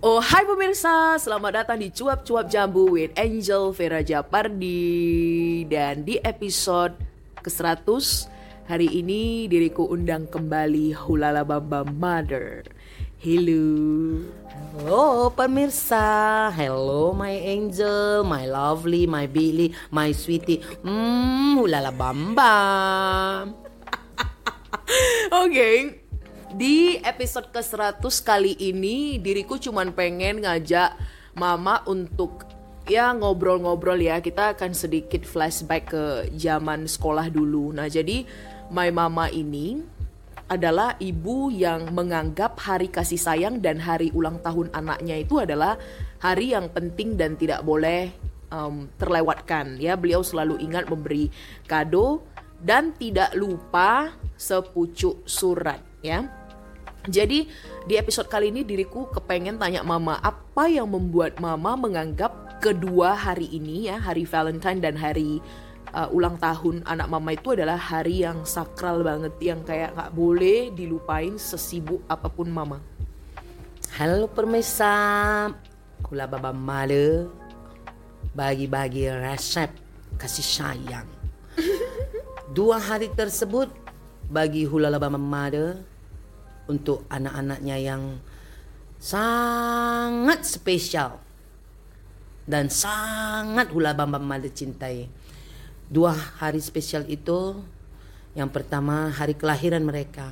Oh hai pemirsa, selamat datang di Cuap-Cuap Jambu with Angel Vera Japardi. Dan di episode ke-100 Hari ini diriku undang kembali Hulala Bamba Mother. Hello. Halo pemirsa, hello my angel, my lovely, my Billy, my sweetie, hmm, hulala bamba. Oke, di episode ke-100 kali ini diriku cuman pengen ngajak mama untuk ya ngobrol-ngobrol ya. Kita akan sedikit flashback ke zaman sekolah dulu. Nah, jadi my mama ini adalah ibu yang menganggap hari kasih sayang dan hari ulang tahun anaknya itu adalah hari yang penting dan tidak boleh um, terlewatkan ya beliau selalu ingat memberi kado dan tidak lupa sepucuk surat ya jadi di episode kali ini diriku kepengen tanya mama apa yang membuat mama menganggap kedua hari ini ya hari Valentine dan hari uh, ulang tahun anak mama itu adalah hari yang sakral banget yang kayak nggak boleh dilupain sesibuk apa pun mama. Halo pemirsa, hula baba male bagi-bagi resep kasih sayang. Dua hari tersebut bagi hula baba male untuk anak-anaknya yang sangat spesial dan sangat hula bamba mada cintai. Dua hari spesial itu yang pertama hari kelahiran mereka.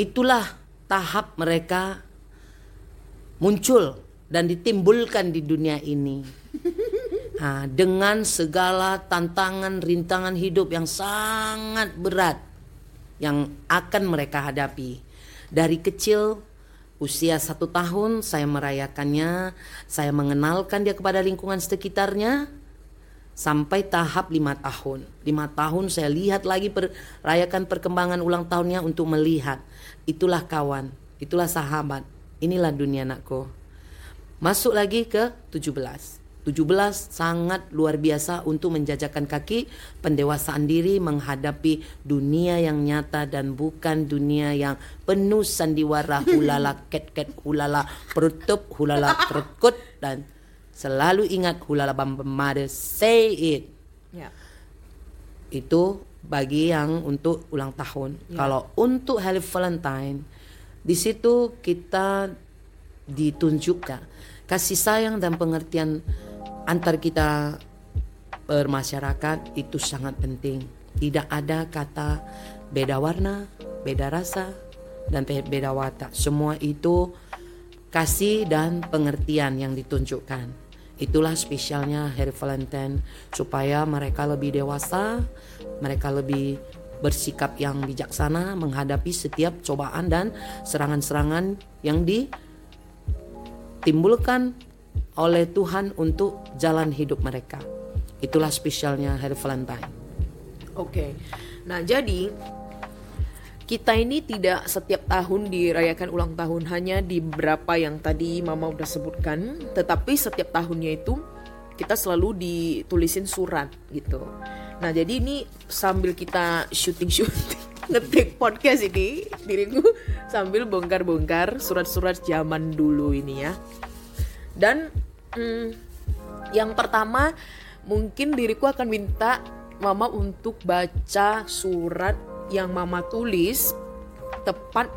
Itulah tahap mereka muncul dan ditimbulkan di dunia ini. Nah, dengan segala tantangan rintangan hidup yang sangat berat yang akan mereka hadapi. Dari kecil, usia satu tahun, saya merayakannya, saya mengenalkan dia kepada lingkungan sekitarnya, sampai tahap lima tahun. Lima tahun saya lihat lagi perayakan perkembangan ulang tahunnya untuk melihat. Itulah kawan, itulah sahabat, inilah dunia anakku. Masuk lagi ke 17. 17 sangat luar biasa untuk menjajakan kaki pendewasaan diri menghadapi dunia yang nyata dan bukan dunia yang penuh sandiwara hulala ket ket hulala perutup hulala perkut dan selalu ingat hulala bambemade say it Ya. itu bagi yang untuk ulang tahun Ya. kalau untuk hari Valentine di situ kita ditunjukkan kasih sayang dan pengertian antar kita bermasyarakat itu sangat penting. Tidak ada kata beda warna, beda rasa, dan beda watak. Semua itu kasih dan pengertian yang ditunjukkan. Itulah spesialnya Hari Valentine supaya mereka lebih dewasa, mereka lebih bersikap yang bijaksana menghadapi setiap cobaan dan serangan-serangan yang ditimbulkan oleh Tuhan untuk jalan hidup mereka. Itulah spesialnya hari Valentine. Oke. Nah, jadi kita ini tidak setiap tahun dirayakan ulang tahun hanya di beberapa yang tadi Mama udah sebutkan, tetapi setiap tahunnya itu kita selalu ditulisin surat gitu. Nah, jadi ini sambil kita syuting-syuting ngetik podcast ini, diriku sambil bongkar-bongkar surat-surat zaman dulu ini ya. Dan hmm, yang pertama mungkin diriku akan minta mama untuk baca surat yang mama tulis tepat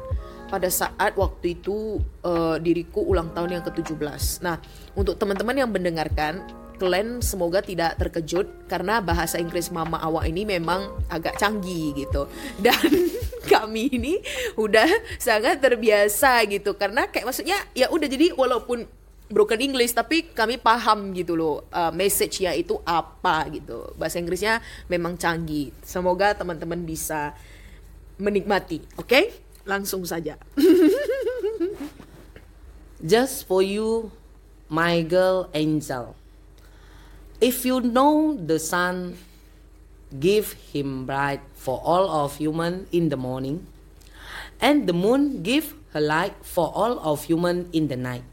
pada saat waktu itu uh, diriku ulang tahun yang ke-17. Nah, untuk teman-teman yang mendengarkan, kalian semoga tidak terkejut karena bahasa Inggris mama awak ini memang agak canggih gitu. Dan kami ini udah sangat terbiasa gitu karena kayak maksudnya ya udah jadi walaupun broken English tapi kami paham gitu loh uh, message-nya itu apa gitu. Bahasa Inggrisnya memang canggih. Semoga teman-teman bisa menikmati. Oke? Okay? Langsung saja. Just for you, my girl angel. If you know the sun, give him bright for all of human in the morning, and the moon give her light for all of human in the night.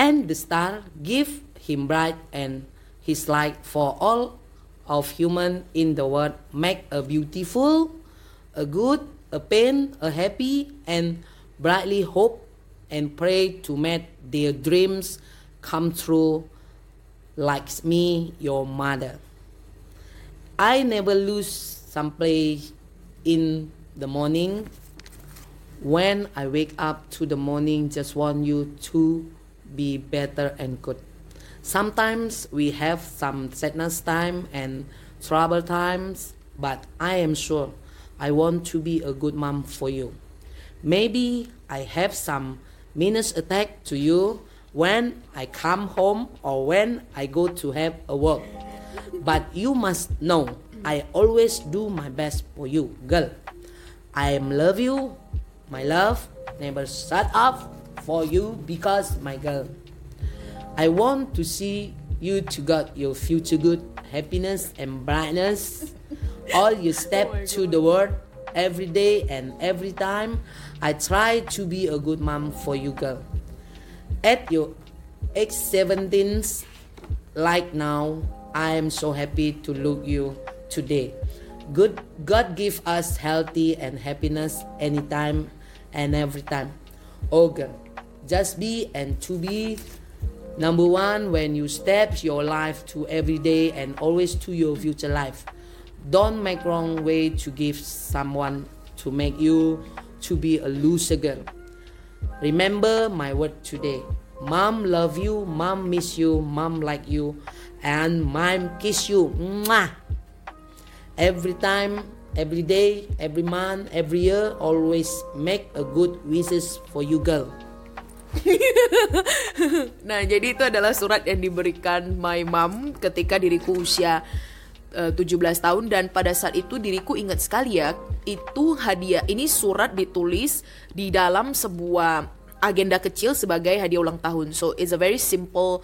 And the star give him bright and his light for all of human in the world make a beautiful a good a pain a happy and brightly hope and pray to make their dreams come true like me, your mother. I never lose some play in the morning. When I wake up to the morning, just want you to be better and good. Sometimes we have some sadness time and trouble times, but I am sure I want to be a good mom for you. Maybe I have some minus attack to you when I come home or when I go to have a work. But you must know I always do my best for you, girl. I love you, my love, never shut up for you because my girl. I want to see you to got your future good, happiness and brightness. All you step oh to the world every day and every time. I try to be a good mom for you, girl. At your age 17, like now, I am so happy to look you today. Good God give us healthy and happiness anytime and every time. Oh girl, just be and to be number one when you step your life to every day and always to your future life. Don't make wrong way to give someone to make you to be a loser girl. Remember my word today. Mom love you, mom miss you, mom like you, and mom kiss you. Mwah! Every time, every day, every month, every year, always make a good wishes for you girl. nah, jadi itu adalah surat yang diberikan my mom ketika diriku usia uh, 17 tahun dan pada saat itu diriku ingat sekali ya, itu hadiah ini surat ditulis di dalam sebuah agenda kecil sebagai hadiah ulang tahun. So it's a very simple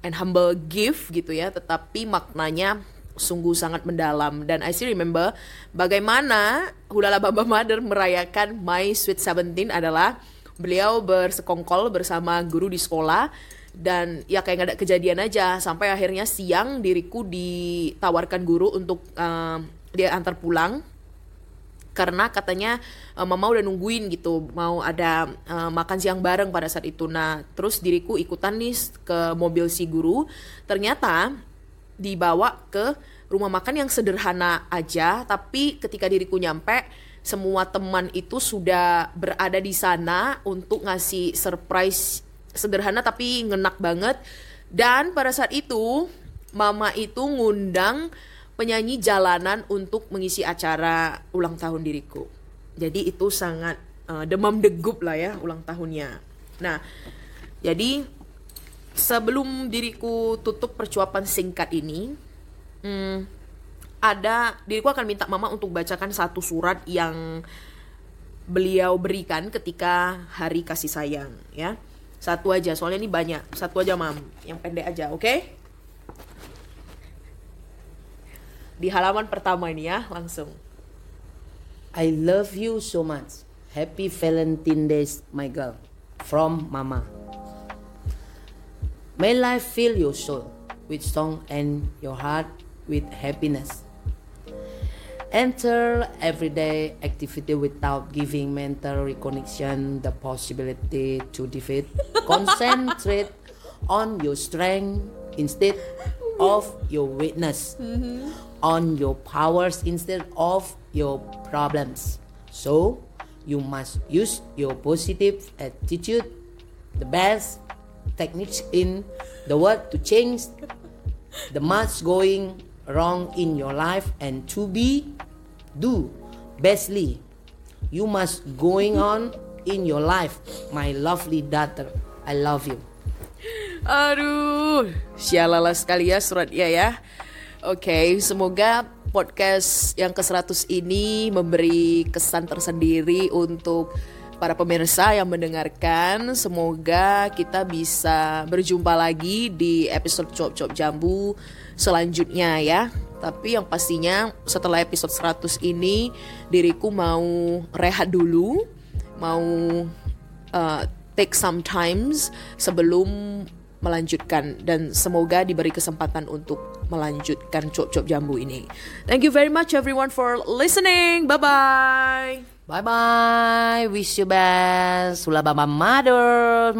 and humble gift gitu ya, tetapi maknanya sungguh sangat mendalam dan I still remember bagaimana Hudala Baba Mother merayakan My Sweet Seventeen adalah beliau bersekongkol bersama guru di sekolah dan ya kayak gak ada kejadian aja. Sampai akhirnya siang diriku ditawarkan guru untuk uh, dia antar pulang. Karena katanya uh, mama udah nungguin gitu mau ada uh, makan siang bareng pada saat itu. Nah terus diriku ikutan nih ke mobil si guru. Ternyata dibawa ke rumah makan yang sederhana aja tapi ketika diriku nyampe semua teman itu sudah berada di sana untuk ngasih surprise sederhana tapi ngenak banget. Dan pada saat itu mama itu ngundang penyanyi jalanan untuk mengisi acara ulang tahun diriku. Jadi itu sangat uh, demam degup lah ya ulang tahunnya. Nah jadi sebelum diriku tutup percuapan singkat ini, hmm, ada diriku akan minta mama untuk bacakan satu surat yang beliau berikan ketika hari kasih sayang, ya. Satu aja, soalnya ini banyak. Satu aja, mam. Yang pendek aja, oke? Okay? Di halaman pertama ini ya, langsung. I love you so much. Happy Valentine Days, my girl. From Mama. May life fill your soul with song and your heart with happiness. Enter everyday activity without giving mental reconnection the possibility to defeat. Concentrate on your strength instead of your weakness, mm-hmm. on your powers instead of your problems. So, you must use your positive attitude, the best techniques in the world to change the much going wrong in your life and to be do bestly. You must going on in your life my lovely daughter. I love you. Aduh syalala sekali ya surat ya ya. Oke okay, semoga podcast yang ke-100 ini memberi kesan tersendiri untuk para pemirsa yang mendengarkan. Semoga kita bisa berjumpa lagi di episode Cop-Cop Jambu selanjutnya ya. Tapi yang pastinya setelah episode 100 ini diriku mau rehat dulu, mau uh, take some times sebelum melanjutkan dan semoga diberi kesempatan untuk melanjutkan cop-cop jambu ini. Thank you very much everyone for listening. Bye bye. Bye bye. Wish you best. Hula Bamba Mother.